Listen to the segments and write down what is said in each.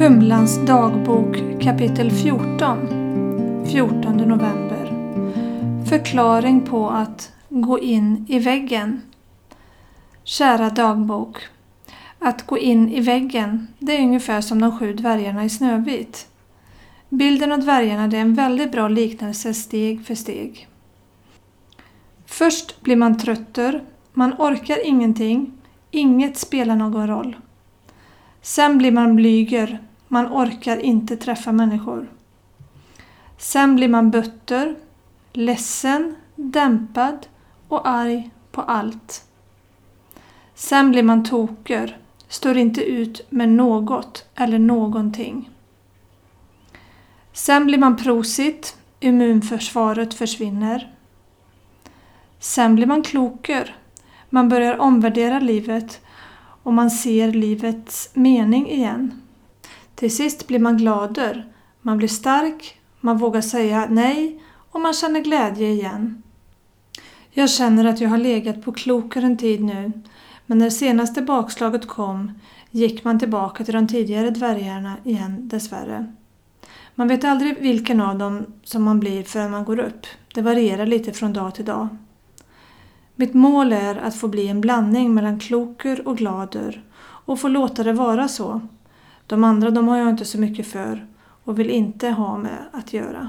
Humlans dagbok kapitel 14 14 november Förklaring på att gå in i väggen Kära dagbok Att gå in i väggen, det är ungefär som de sju dvärgarna i Snövit. Bilden av dvärgarna är en väldigt bra liknelse steg för steg. Först blir man trötter, man orkar ingenting, inget spelar någon roll. Sen blir man blyger, man orkar inte träffa människor. Sen blir man butter, ledsen, dämpad och arg på allt. Sen blir man toker, står inte ut med något eller någonting. Sen blir man prosit, immunförsvaret försvinner. Sen blir man kloker, man börjar omvärdera livet och man ser livets mening igen. Till sist blir man glader, man blir stark, man vågar säga nej och man känner glädje igen. Jag känner att jag har legat på klokare en tid nu, men när senaste bakslaget kom gick man tillbaka till de tidigare dvärgarna igen dessvärre. Man vet aldrig vilken av dem som man blir förrän man går upp. Det varierar lite från dag till dag. Mitt mål är att få bli en blandning mellan kloker och glader och få låta det vara så. De andra de har jag inte så mycket för och vill inte ha med att göra.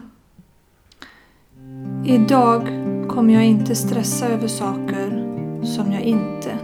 Idag kommer jag inte stressa över saker som jag inte